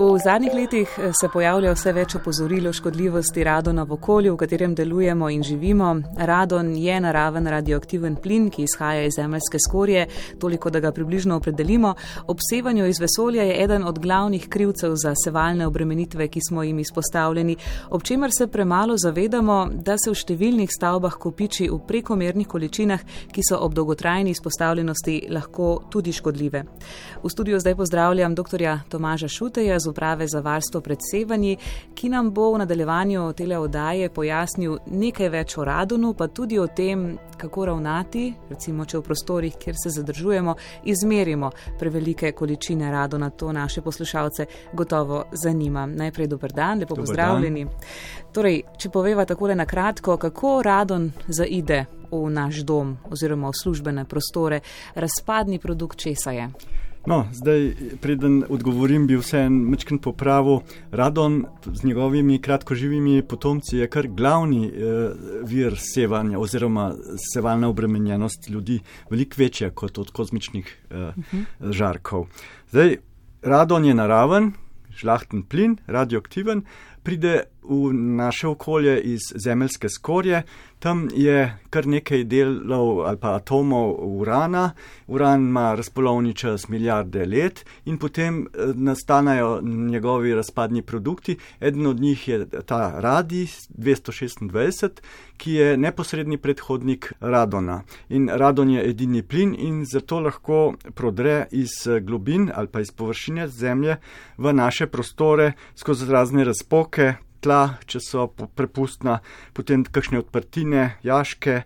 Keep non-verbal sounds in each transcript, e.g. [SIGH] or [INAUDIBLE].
V zadnjih letih eh, se pojavlja vse več opozoril o škodljivosti radona v okolju, v katerem delujemo in živimo. Radon je naraven radioaktiven plin, ki izhaja iz zemeljske skorje, toliko da ga približno opredelimo. Ob sevanju iz vesolja je eden od glavnih krivcev za sevalne obremenitve, ki smo jim izpostavljeni, ob čemer se premalo zavedamo, da se v številnih stavbah kopiči v prekomernih količinah, ki so ob dolgotrajni izpostavljenosti lahko tudi škodljive. V studiu zdaj pozdravljam dr. Tomaža Šuteja z uprave za varstvo pred sevanji, ki nam bo v nadaljevanju tele odaje pojasnil nekaj več o radonu, pa tudi o tem, kako ravnati, recimo, če v prostorih, kjer se zadržujemo, izmerimo prevelike količine radona. To naše poslušalce gotovo zanima. Najprej dober dan, lepo dober pozdravljeni. Dan. Torej, če poveva takole na kratko, kako radon zaide v naš dom oziroma v službene prostore, razpadni produkt česa je. No, zdaj, preden odgovorim, bi vse en mečken popravil. Radon z njegovimi kratkoživimi potomci je kar glavni eh, vir sevanja oziroma sevalna obremenjenost ljudi, veliko večja kot od kozmičnih eh, uh -huh. žarkov. Zdaj, radon je naraven, žlahten plin, radioaktiven, pride v naše okolje iz zemeljske skorje. Tam je kar nekaj delov ali pa atomov urana. Uran ima razpolovni čas milijarde let in potem eh, nastanejo njegovi razpadni produkti. Eden od njih je ta radij 226, ki je neposredni predhodnik radona. In radon je edini plin in zato lahko prodre iz eh, globin ali pa iz površine zemlje v naše prostore skozi razne razpoke, tla, če so prepustna, potem kakšne odprtine, jaške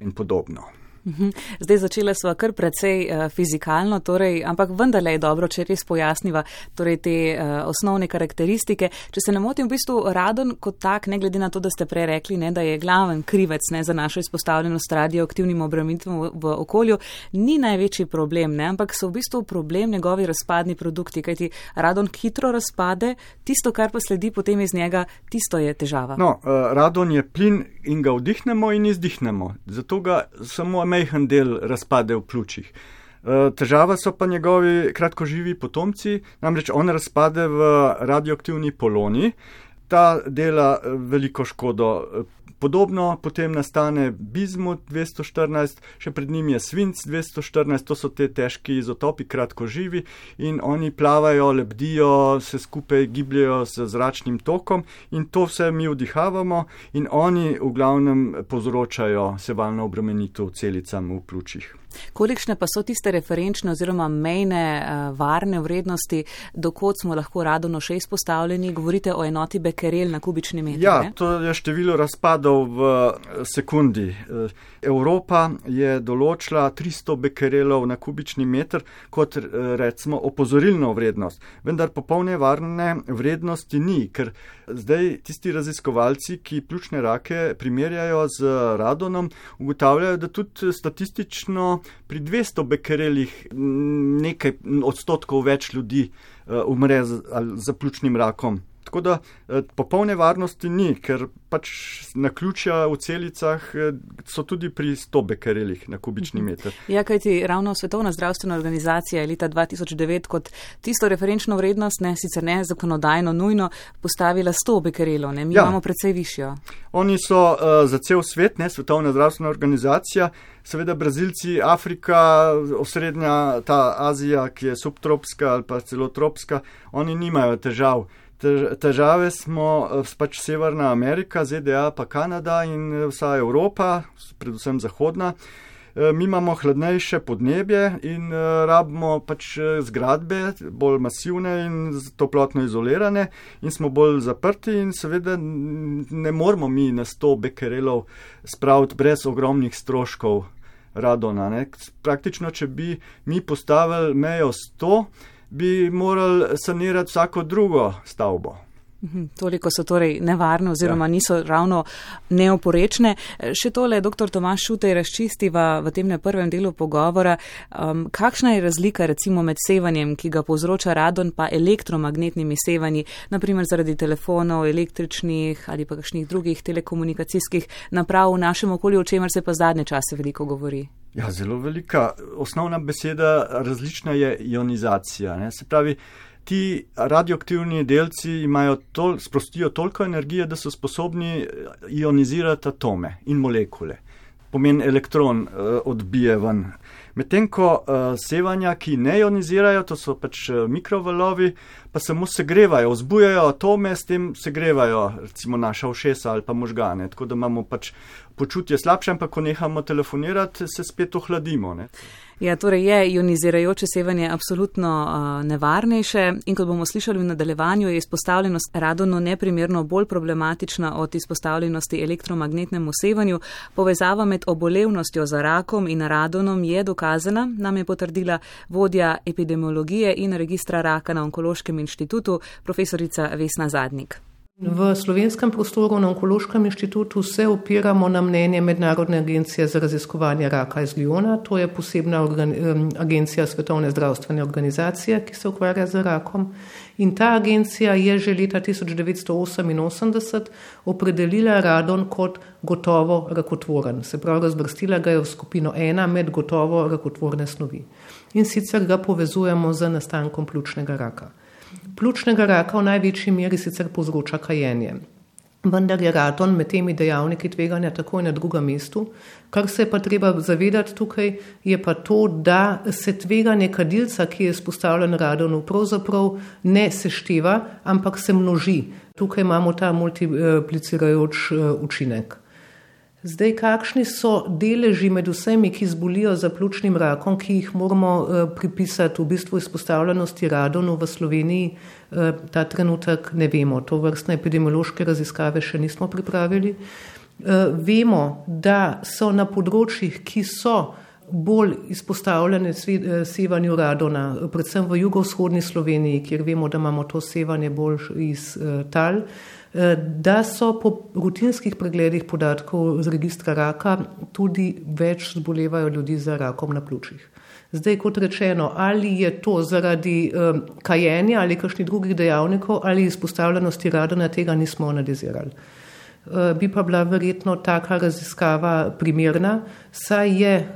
in podobno. Mhm. Zdaj začela sva kar precej uh, fizikalno, torej, ampak vendarle je dobro, če res pojasniva torej, te uh, osnovne karakteristike. Če se ne motim, v bistvu radon kot tak, ne glede na to, da ste prej rekli, ne, da je glaven krivec ne, za našo izpostavljenost radioaktivnim obremenitvam v, v okolju, ni največji problem, ne, ampak so v bistvu problem njegovi razpadni produkti, kajti radon hitro razpade, tisto, kar pa sledi potem iz njega, tisto je težava. No, uh, radon je plin in ga vdihnemo in izdihnemo. Zato ga samo majhen del razpade v pljučih. E, težava so pa njegovi kratkoživi potomci, namreč on razpade v radioaktivni poloni, ta dela veliko škodo Podobno potem nastane bizmut 214, še pred njim je svinc 214, to so te težki izotopi, kratko živi in oni plavajo, lebdijo, se skupaj gibljajo z zračnim tokom in to vse mi vdihavamo in oni v glavnem povzročajo sevalno obremenitev celicam v pljučih. Kolikšne pa so tiste referenčne oziroma mejne uh, varne vrednosti, dokot smo lahko radono še izpostavljeni? Govorite o enoti bekerel na kubični meter. Ja, ne? to je število razpadov v eh, sekundi. Uh, Evropa je določila 300 bekerelov na kubični meter kot recimo opozorilno vrednost, vendar popolne varne vrednosti ni, ker zdaj tisti raziskovalci, ki pljučne rake primerjajo z radonom, ugotavljajo, da tudi statistično pri 200 bekerelih nekaj odstotkov več ljudi umre za pljučnim rakom. Tako da eh, popolne varnosti ni, ker pač na ključja v celicah eh, so tudi pri 100 bekerelih na kubični mhm. meter. Ja, kajti ravno Svetovna zdravstvena organizacija je leta 2009 kot tisto referenčno vrednost, ne sicer ne zakonodajno nujno, postavila 100 bekerelov, ne mi ja. imamo precej višjo. Oni so uh, za cel svet, ne Svetovna zdravstvena organizacija, seveda Brazilci, Afrika, osrednja ta Azija, ki je subtropska ali pa celo tropska, oni nimajo težav. Težave smo eh, pač Severna Amerika, ZDA, pa Kanada in eh, vsa Evropa, predvsem zahodna. Eh, mi imamo hladnejše podnebje in rabimo pač zgradbe, bolj masivne in toplotno izolirane, in smo bolj zaprti, in seveda ne moramo mi na 100 bekerelov spraviti brez ogromnih stroškov radona. Ne? Praktično, če bi mi postavili mejo 100, bi morali sanirati vsako drugo stavbo. Mhm, toliko so torej nevarne oziroma ja. niso ravno neoporečne. Še tole, dr. Tomaš Šutej, razčistiva v tem prvem delu pogovora, um, kakšna je razlika recimo med sevanjem, ki ga povzroča radon, pa elektromagnetnimi sevanji, naprimer zaradi telefonov, električnih ali pa kakšnih drugih telekomunikacijskih naprav v našem okolju, o čemer se pa zadnje čase veliko govori. Ja, zelo velika. Osnovna beseda različna je ionizacija. Ne? Se pravi, ti radioaktivni delci imajo tol, sprostijo toliko energije, da so sposobni eh, ionizirati atome in molekule. Pomen elektron uh, odbije ven. Medtem ko uh, sevanja, ki ne ionizirajo, to so pač mikrovalovi, pa samo segrevajo, vzbujajo atome, s tem segrevajo recimo naša ušesa ali pa možgane. Tako da imamo pač počutje slabše, ampak ko nehamo telefonirati, se spet ohladimo. Ne? Ja, torej je ionizirajoče sevanje absolutno uh, nevarnejše in kot bomo slišali v nadaljevanju, je izpostavljenost radonu neprimerno bolj problematična od izpostavljenosti elektromagnetnemu sevanju. Povezava med obolevnostjo za rakom in radonom je dokazana, nam je potrdila vodja epidemiologije in registra raka na Onkološkem inštitutu, profesorica Vesna Zadnik. V slovenskem prostoru na Onkološkem inštitutu se opiramo na mnenje Mednarodne agencije za raziskovanje raka iz Liona. To je posebna agencija Svetovne zdravstvene organizacije, ki se ukvarja z rakom. In ta agencija je že leta 1988 opredelila radon kot gotovo rakotvoren. Se pravi, razvrstila ga je v skupino ena med gotovo rakotvorne snovi. In sicer ga povezujemo z nastankom pljučnega raka. Pljučnega raka v največji meri sicer povzroča kajenje. Vendar je radon med temi dejavniki tveganja takoj na drugem mestu. Kar se je pa treba zavedati tukaj, je pa to, da se tveganje kadilca, ki je izpostavljen radonu, pravzaprav ne sešteva, ampak se množi. Tukaj imamo ta multiplicirajoč eh, učinek. Zdaj, kakšni so deleži med vsemi, ki zbolijo za pljučnim rakom, ki jih moramo uh, pripisati v bistvu izpostavljenosti radonu v Sloveniji, uh, ta trenutek ne vemo. To vrstne epidemiološke raziskave še nismo pripravili. Uh, vemo, da so na področjih, ki so bolj izpostavljene sevanju radona, predvsem v jugovzhodni Sloveniji, kjer vemo, da imamo to sevanje bolj iz uh, tal, Eh, da so po rutinskih pregledih podatkov z registra raka tudi več zbolevajo ljudi za rakom na pljučih. Zdaj, kot rečeno, ali je to zaradi um, kajenja ali kakšnih drugih dejavnikov ali izpostavljenosti radona, tega nismo analizirali. Eh, bi pa bila verjetno taka raziskava primerna, saj je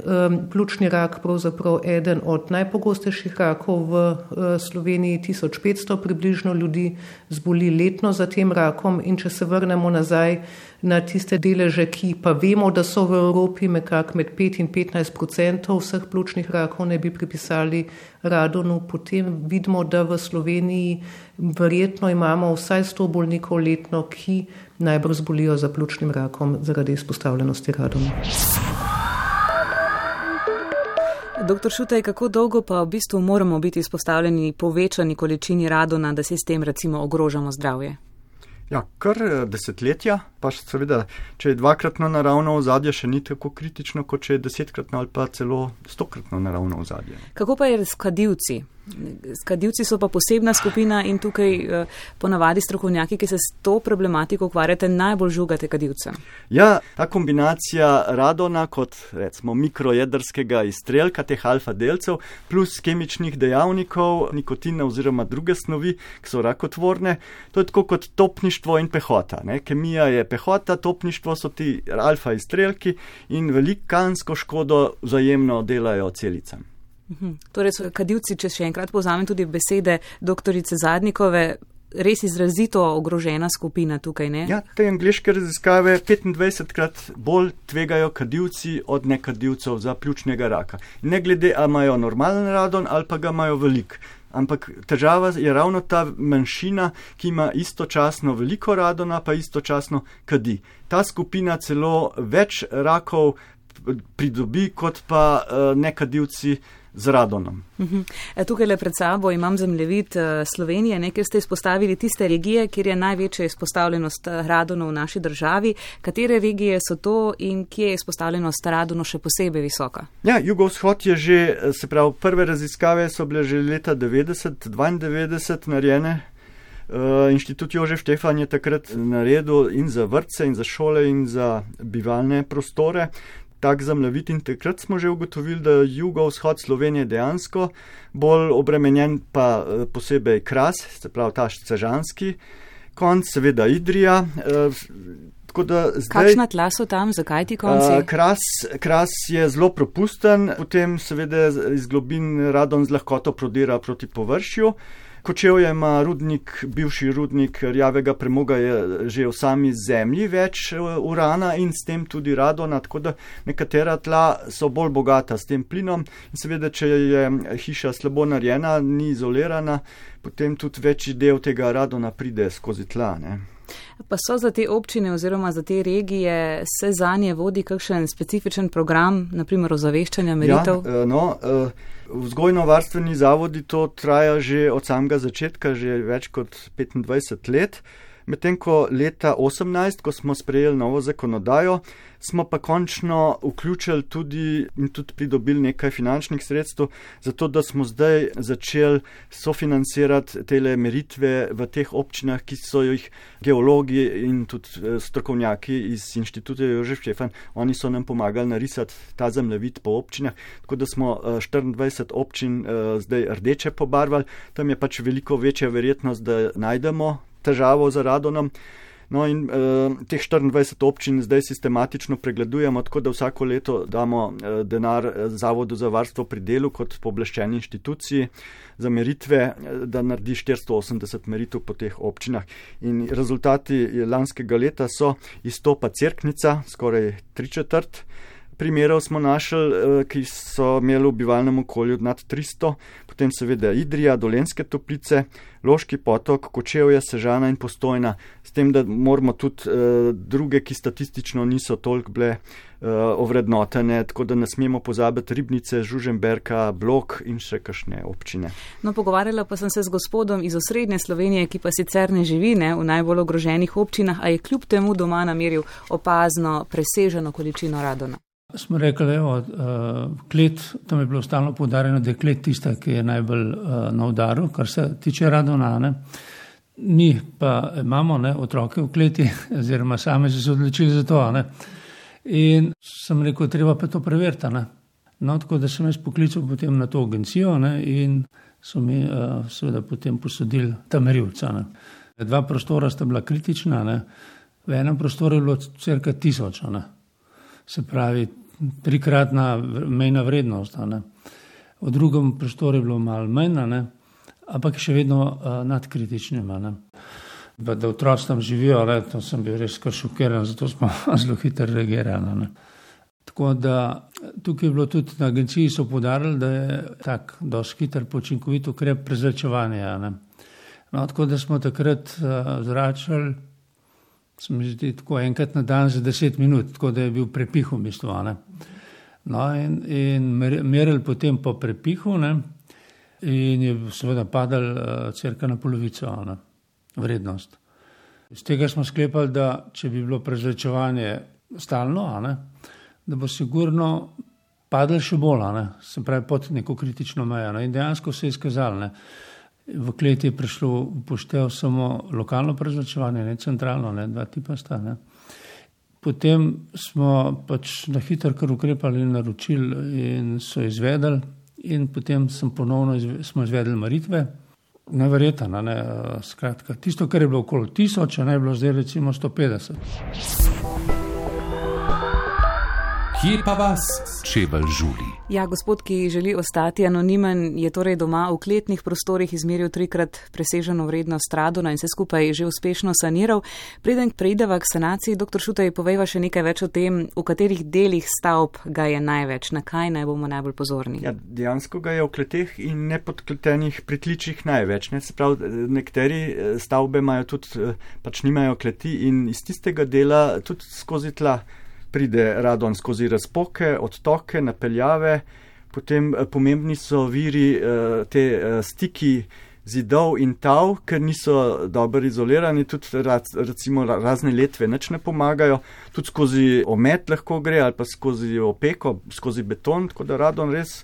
pljučni rak pravzaprav eden od najpogostejših rakov v uh, Sloveniji, 1500 približno ljudi zboli letno za tem rakom in če se vrnemo nazaj na tiste deleže, ki pa vemo, da so v Evropi nekako med 5 in 15 odstotkov vseh pljučnih rakov ne bi pripisali radonu, potem vidimo, da v Sloveniji verjetno imamo vsaj 100 bolnikov letno, ki najbolj zbolijo za pljučnim rakom zaradi izpostavljenosti radonu. Doktor Šutaj, kako dolgo pa v bistvu moramo biti izpostavljeni povečani količini radona, da se s tem recimo ogrožamo zdravje? Ja, kar eh, desetletja, pa seveda, če je dvakratno naravno ozadje, še ni tako kritično, kot če je desetkratno ali pa celo stokratno naravno ozadje. Kako pa je s kadilci? Skadivci so pa posebna skupina in tukaj eh, ponavadi strokovnjaki, ki se s to problematiko ukvarjate, najbolj žugate kadivce. Ja, ta kombinacija radona kot recimo mikrojedrskega izstrelka teh alfa delcev plus kemičnih dejavnikov, nikotina oziroma druge snovi, ki so rakotvorne, to je tako kot topništvo in pehota. Ne? Kemija je pehota, topništvo so ti alfa izstrelki in velikansko škodo vzajemno delajo celicam. Torej, so kadilci, če še enkrat povzamem tudi besede doktorice Zadnikove, res izrazito ogrožena skupina tukaj, ne? Ja, te angliške raziskave 25 krat bolj tvegajo kadilci od nekadilcev za pljučnega raka. Ne glede, a imajo normalen radon ali pa ga imajo velik. Ampak težava je ravno ta manjšina, ki ima istočasno veliko radona, pa istočasno kadi. Ta skupina celo več rakov pridobi, kot pa uh, nekadilci z radonom. Mhm. E, tukaj le pred sabo imam zemljevid e, Slovenije, nekaj ste izpostavili tiste regije, kjer je največja izpostavljenost e, radonu v naši državi. Katere regije so to in kje je izpostavljenost radonu še posebej visoka? Ja, jugovzhod je že, se pravi, prve raziskave so bile že leta 90-92 narejene. Inštitut Jože Štefan je takrat naredil in za vrtce, in za šole, in za bivalne prostore. Tak zemljevid in takrat smo že ugotovili, da je jugovzhod Slovenije dejansko bolj obremenjen, pa posebej kras, se pravi ta sežanski konc, seveda Idrija. Zdaj, Kakšna tla so tam, zakaj ti konci? Uh, kras, kras je zelo propusten, potem seveda iz globin radon z lahkoto prodira proti površju. Kočevje ima rudnik, bivši rudnik rjavega premoga je že v sami zemlji več urana in s tem tudi radona, tako da nekatera tla so bolj bogata s tem plinom in seveda, če je hiša slabo narejena, ni izolirana, potem tudi večji del tega radona pride skozi tla. Ne. Pa so za te občine oziroma za te regije se za nje vodi kakšen specifičen program, naprimer ozaveščanja meritev? Ja, no, eh, vzgojno-varstveni zavodi to traja že od samega začetka, že več kot 25 let. Medtem ko leta 2018, ko smo sprejeli novo zakonodajo, smo pa končno vključili tudi in tudi pridobili nekaj finančnih sredstev, zato da smo zdaj začeli sofinancirati tele meritve v teh občinah, ki so jih geologi in tudi eh, strokovnjaki iz inštituta Jožef Šefan, oni so nam pomagali narisati ta zemljevid po občinah, tako da smo 24 eh, občin eh, zdaj rdeče pobarvali, tam je pač veliko večja verjetnost, da najdemo težavo z radonom. No, in uh, teh 24 občin zdaj sistematično pregledujemo, tako da vsako leto damo uh, denar eh, Zavodu za varstvo pri delu kot poblaščeni inštituciji za meritve, da naredi 480 meritev po teh občinah. In rezultati lanskega leta so izstopa Cerknica, skoraj tri četrt primerov smo našli, eh, ki so imeli v bivalnem okolju nad 300, potem seveda Idrija, Dolenske toplice, Loški potok, Kočevje, Sežana in Postojna, s tem, da moramo tudi uh, druge, ki statistično niso toliko bile uh, ovrednotene, tako da ne smemo pozabiti Ribnice, Žuženberka, Blok in še kakšne občine. No, pogovarjala pa sem se z gospodom iz osrednje Slovenije, ki pa sicer ne živi ne, v najbolj ogroženih občinah, a je kljub temu doma nameril opazno preseženo količino radona. Smo rekli, da je klet, tam je bilo stalno poudarjeno, da je klet tista, ki je najbolj uh, na udaru, kar se tiče radonane. Mi pa imamo ne, otroke v kleti, [LAUGHS] oziroma sami so se odločili za to. Ne. In sem rekel, treba pa to preveriti. No, tako da sem jaz poklical potem na to agencijo ne, in so mi uh, seveda potem posodili ta merilca. Ne. Dva prostora sta bila kritična, ne. v enem prostoru je bilo crka tisoč. Ne. Se pravi, trikratna mejna vrednost. V drugem prostoru je bilo malo manj, ne? ampak še vedno uh, nadkritični. Da otroci tam živijo, le, to sem bil res kar šokiran, zato smo [LAUGHS] zelo hitro reagirali. Ne? Tako da tukaj je bilo tudi na agenciji so podarili, da je tak dosti hiter počinkovit ukrep prezračevanja. No, tako da smo takrat uh, zračali se mi zdi tako enkrat na dan za deset minut, tako da je bil prepih v bistvu. No, in, in merili potem po prepihu, ne? in je seveda padal uh, crka na polovico ne? vrednost. Z tega smo sklepali, da če bi bilo prezračevanje stalno, ne? da bo sigurno padal še bolj, ne? se pravi pod neko kritično mejo. Ne? In dejansko se je izkazalo. V kleti je prišlo upoštev samo lokalno prezračevanje, ne centralno, ne dva tipa sta. Ne. Potem smo pač na hitro kar ukrepali in naročili in so izvedeli in potem sem ponovno izve, smo izvedeli maritve. Neverjetno, ne, skratka, tisto, kar je bilo okoli tisoč, ne je bilo zdaj recimo 150. Kje pa vas čevelj žuli? Ja, gospod, ki želi ostati anonimen, je torej doma v kletnih prostorih izmeril trikrat preseženo vrednost radona in se skupaj že uspešno saniral. Preden preideva k sanaciji, dr. Šutaj, povejva še nekaj več o tem, v katerih delih stavb ga je največ, na kaj naj bomo najbolj pozorni. Ja, dejansko ga je v kleteh in nepodkletenih pritličjih največ. Ne? Se pravi, nekateri eh, stavbe imajo tudi, eh, pač nimajo kleti in iz tistega dela tudi skozi tla pride radon skozi razpoke, odtoke, napeljave, potem eh, pomembni so viri eh, te eh, stiki zidov in tav, ker niso dobro izolirani, tudi recimo razne letve neč ne pomagajo, tudi skozi omet lahko gre ali pa skozi opeko, skozi beton, tako da radon res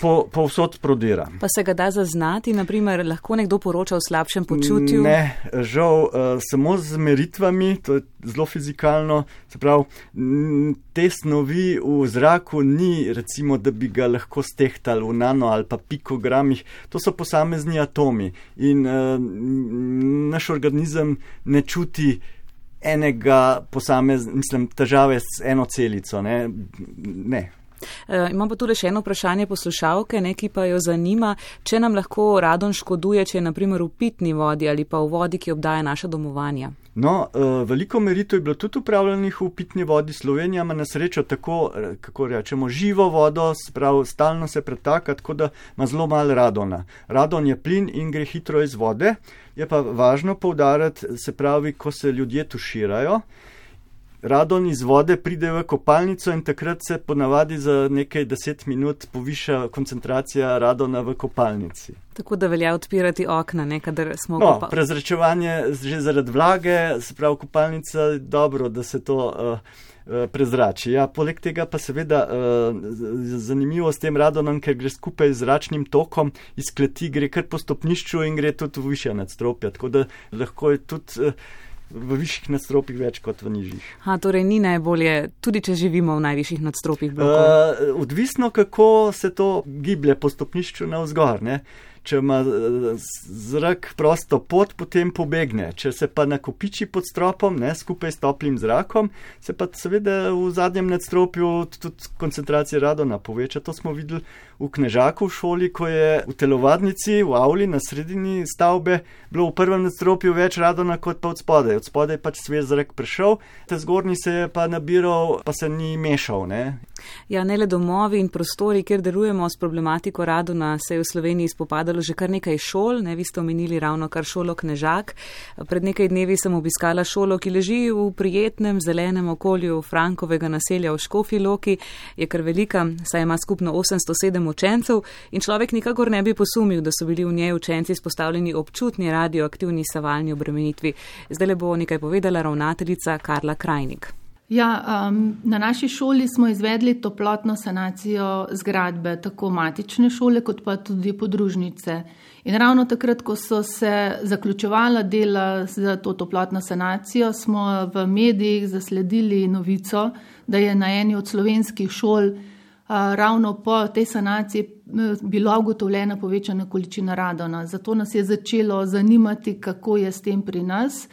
po, po vsot prodira. Pa se ga da zaznati, naprimer, lahko nekdo poroča o slabšem počutju? Ne, žal, uh, samo z meritvami, to je zelo fizikalno, se pravi, te snovi v zraku ni, recimo, da bi ga lahko stehtali v nano ali pa pikogramih, to so posamezni atomi in uh, naš organizem ne čuti enega posameznega, mislim, težave s eno celico. Ne. ne. Uh, imam pa tudi še eno vprašanje poslušalke, neki pa jo zanima, če nam lahko radon škoduje, če je naprimer v pitni vodi ali pa v vodi, ki obdaja naša domovanja. No, uh, veliko meritev je bilo tudi upravljenih v pitni vodi. Slovenija ima na srečo tako, eh, kako rečemo, živo vodo, sprav, stalno se pretaka, tako da ima zelo malo radona. Radon je plin in gre hitro iz vode. Je pa važno povdariti, se pravi, ko se ljudje tuširajo radon iz vode pride v kopalnico in takrat se ponavadi za nekaj deset minut poviša koncentracija radona v kopalnici. Tako da velja odpirati okna, ne kadar smo no, kopali. Prezračevanje že zaradi vlage, se pravi kopalnica, dobro, da se to. Uh, Prezrači. Ja, poleg tega pa seveda uh, zanimivo s tem radonom, ker gre skupaj z zračnim tokom iz kleti, gre kar po stopnišču in gre tudi v više nadstropja. Tako da lahko je tudi uh, v višjih nadstropjih več kot v nižjih. Ha, torej ni najbolje, tudi če živimo v najvišjih nadstropjih. Uh, odvisno, kako se to giblje po stopnišču na vzgor. Ne? Če ima zrak prosto pot, potem pobegne. Če se pa nakopiči pod stropom, ne, skupaj s toplim zrakom, se pa seveda v zadnjem nadstropju tudi koncentracija radona poveča. To smo videli v Knežaku v šoli, ko je v telovadnici, v avli na sredini stavbe, bilo v prvem nadstropju več radona kot pa od spodaj. Od spodaj pač svež zrak prišel, te zgornji se je pa nabiral, pa se ni mešal. Ne? Ja, ne le domovi in prostori, kjer delujemo s problematiko radona, se je v Sloveniji spopadalo že kar nekaj šol, ne vi ste omenili ravno kar šolo Knežak. Pred nekaj dnevi sem obiskala šolo, ki leži v prijetnem zelenem okolju Frankovega naselja v Škofi Loki, je kar velika, saj ima skupno 807 učencev in človek nikakor ne bi posumil, da so bili v njej učenci izpostavljeni občutni radioaktivni savalni obremenitvi. Zdaj le bo nekaj povedala ravnateljica Karla Krajnik. Ja, um, na naši šoli smo izvedli toplotno sanacijo zgradbe, tako matične šole, kot pa tudi podružnice. In ravno takrat, ko so se zaključovala dela za to toplotno sanacijo, smo v medijih zasledili novico, da je na eni od slovenskih šol ravno po tej sanaciji bila ugotovljena povečana količina radona. Zato nas je začelo zanimati, kako je s tem pri nas.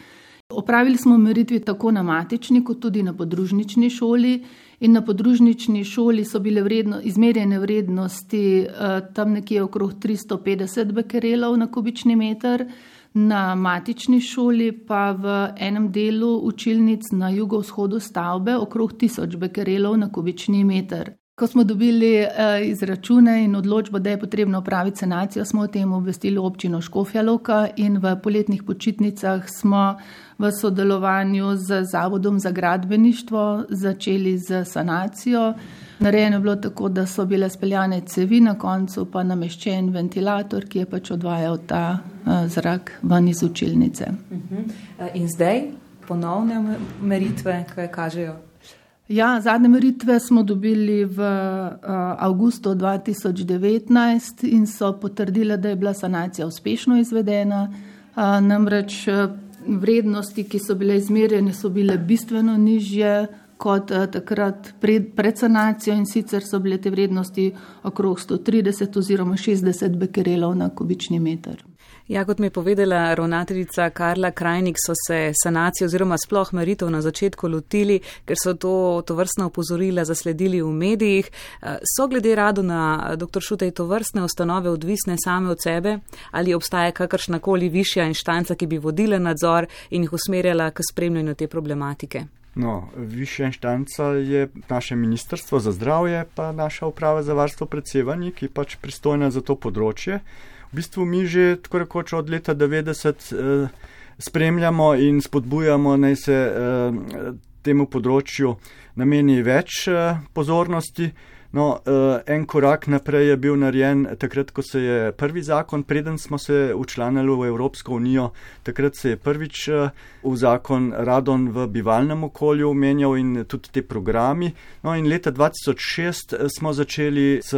Opravili smo meritvi tako na matični, kot tudi na podružnični šoli. In na podružnični šoli so bile vredno, izmerjene vrednosti tam nekje okrog 350 bekerelov na kubični meter, na matični šoli pa v enem delu učilnic na jugovzhodu stavbe okrog 1000 bekerelov na kubični meter. Ko smo dobili uh, izračune in odločbo, da je potrebno opraviti sanacijo, smo o tem obvestili občino Škofja Loka in v poletnih počitnicah smo v sodelovanju z Zavodom za gradbeništvo začeli z sanacijo. Narejeno je bilo tako, da so bile speljane cevi, na koncu pa nameščen ventilator, ki je pač odvajal ta uh, zrak ven iz učilnice. Uh -huh. In zdaj ponovne meritve, kaj kažejo? Ja, zadnje meritve smo dobili v uh, avgustu 2019 in so potrdile, da je bila sanacija uspešno izvedena. Uh, namreč vrednosti, ki so bile izmerjene, so bile bistveno nižje kot uh, takrat pred, pred sanacijo in sicer so bile te vrednosti okrog 130 oziroma 60 bekerelov na kubični meter. Ja, kot mi je povedala ravnateljica Karla Krajnik, so se sanacije oziroma sploh meritev na začetku lotili, ker so to, to vrstna opozorila zasledili v medijih. Eh, so glede rado na dr. Šutej to vrstne ustanove odvisne same od sebe ali obstaja kakršnakoli višja inštanca, ki bi vodila nadzor in jih usmerjala k spremljanju te problematike? No, višja inštanca je naše ministrstvo za zdravje, pa naša uprava za varstvo predsevanja, ki pač pristojna za to področje v bistvu mi že tako rekoč od leta 90 eh, spremljamo in spodbujamo, naj se eh, temu področju nameni več eh, pozornosti. No, uh, en korak naprej je bil narejen takrat, ko se je prvi zakon, preden smo se učlanili v Evropsko unijo, takrat se je prvič uh, v zakon radon v bivalnem okolju omenjal in tudi te programi. No, in leta 2006 smo začeli s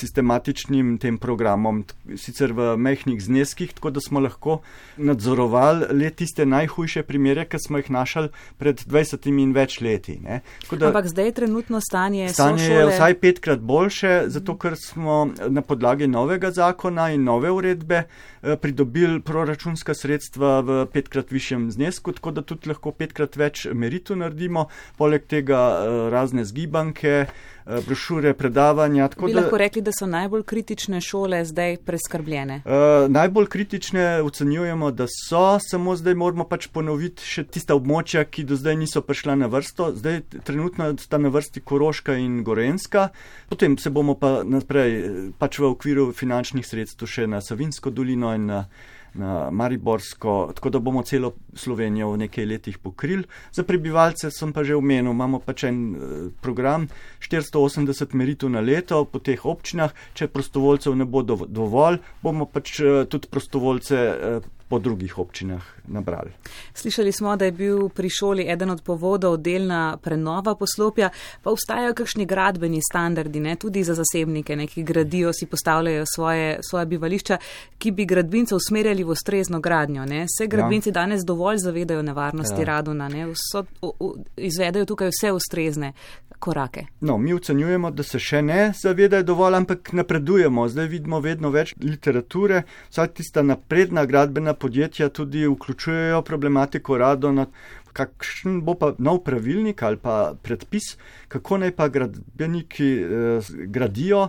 sistematičnim tem programom, sicer v mehkih zneskih, tako da smo lahko nadzorovali le tiste najhujše primere, ki smo jih našli pred 20 in več leti. Da, Ampak zdaj je trenutno stanje. Stanje je vsaj petkrat boljše, zato ker smo na podlagi novega zakona in nove uredbe eh, pridobili proračunska sredstva v petkrat višjem znesku, tako da tudi lahko petkrat več meritev naredimo, poleg tega eh, razne zgibanke. Eh, brošure, predavanja. Bi da, lahko rekli, da so najbolj kritične šole zdaj preskrbljene? Uh, najbolj kritične ocenjujemo, da so, samo zdaj moramo pač ponoviti še tista območja, ki do zdaj niso prišla na vrsto. Zdaj trenutno sta na vrsti Koroška in Gorenska, potem se bomo pa naprej pač v okviru finančnih sredstv še na Savinsko dolino in na na Mariborsko, tako da bomo celo Slovenijo v nekaj letih pokrili. Za prebivalce sem pa že omenil, imamo pač en eh, program 480 meritev na leto po teh občinah, če prostovoljcev ne bo dovolj, bomo pač eh, tudi prostovoljce eh, po drugih občinah nabrali. Slišali smo, da je bil pri šoli eden od povodov delna prenova poslopja, pa ustajajo kakšni gradbeni standardi, ne, tudi za zasebnike, ne, ki gradijo, si postavljajo svoje, svoje bivališča, ki bi gradbince usmerjali v ustrezno gradnjo. Ne. Vse gradbinci ja. danes dovolj zavedajo nevarnosti ja. radona, ne, vso, o, o, izvedajo tukaj vse ustrezne korake. No, mi ocenjujemo, da se še ne zavedajo dovolj, ampak napredujemo. Zdaj vidimo vedno več literature, vsaj tista napredna gradbena podjetja tudi vključujejo problematiko radona. Kakšen bo pa nov pravilnik ali pa predpis, kako naj pa gradbeniki eh, gradijo.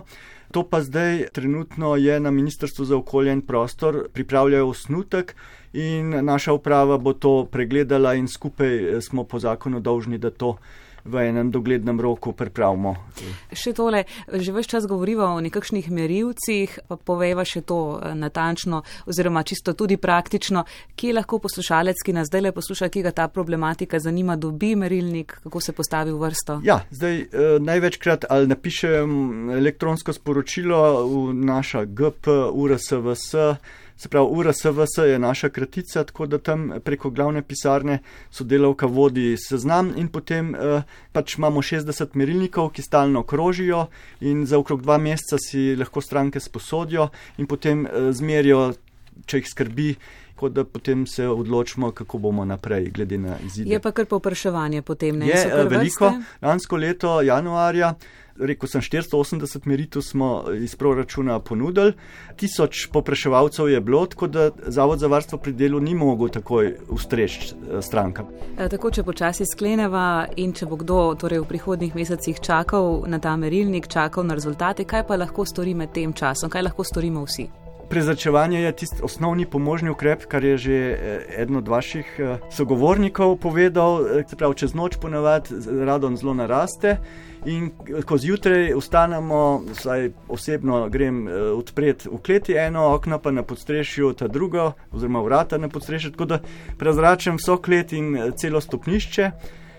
To pa zdaj trenutno je na Ministrstvu za okolje in prostor, pripravljajo osnutek in naša uprava bo to pregledala in skupaj eh, smo po zakonu dolžni, da to v enem doglednem roku pripravimo. Še tole, že več čas govoriva o nekakšnih merilcih, pa poveva še to eh, natančno oziroma čisto tudi praktično, kje lahko poslušalec, ki nas zdaj le posluša, ki ga ta problematika zanima, dobi merilnik, kako se postavi v vrsto. Ja, zdaj eh, največkrat ali napišem elektronsko sporočilo v naša GP, URSVS. Se pravi, URSVS je naša kratica, tako da tam preko glavne pisarne sodelavka vodi seznam in potem eh, pač imamo 60 merilnikov, ki stalno krožijo in za okrog dva meseca si lahko stranke sposodijo in potem eh, zmerijo, če jih skrbi. Tako da potem se odločimo, kako bomo naprej, glede na izide. Je pa kar popraševanje potem, ne? Je eh, veliko. Lansko leto, januarja, rekel sem 480 meritev smo iz proračuna ponudili, tisoč popraševalcev je bilo, tako da Zavod za varstvo pri delu ni mogel takoj ustreči eh, strankam. E, tako, če počasi skleneva in če bo kdo torej v prihodnih mesecih čakal na ta merilnik, čakal na rezultate, kaj pa lahko stori med tem časom, kaj lahko storimo vsi? Prezračevanje je tisti osnovni pomožni ukrep, kar je že eh, eden od vaših eh, sogovornikov povedal. Prav, čez noč ponavadi radon zelo naraste in ko zjutraj ustanemo, vsaj osebno grem eh, odpreti v kleti eno okno, pa na podstrešju ta drugo, oziroma vrata na podstrešju, tako da prezračam vso klet in celo stopnišče.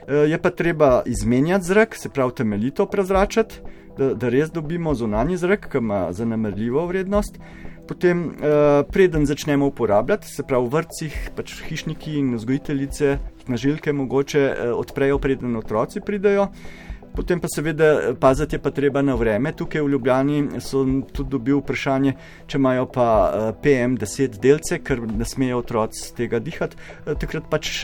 Je pa treba izmenjati zrak, se pravi temeljito prezračati, da, da res dobimo zunanji zrak, ki ima zanemrljivo vrednost potem, uh, preden začnemo uporabljati, se pravi v vrtcih, pač hišniki in vzgojiteljice, snažilke mogoče uh, odprejo, preden otroci pridejo. Potem pa seveda eh, paziti je pa treba na vreme. Tukaj v Ljubljani so tudi dobil vprašanje, če imajo pa PM10 delce, ker ne smejo otroci tega dihati, takrat pač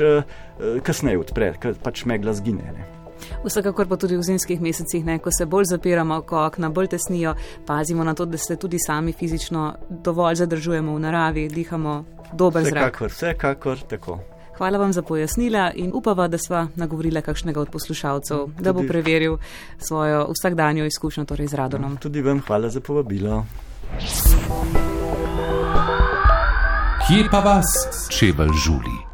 kasneje odpre, ker pač megla zgine. Ne. Vsekakor pa tudi v zimskih mesecih, ne, ko se bolj zapiramo, ko okna bolj tesnijo, pazimo na to, da se tudi sami fizično dovolj zadržujemo v naravi, dihamo dober zrak. Vsekakor, vsekakor tako. Hvala vam za pojasnila in upava, da sva nagovorila kakšnega od poslušalcev, tudi, da bo preveril svojo vsakdanjo izkušnjo torej z radonom. Tudi vam hvala za povabilo. Kje pa vas, če vas žuli?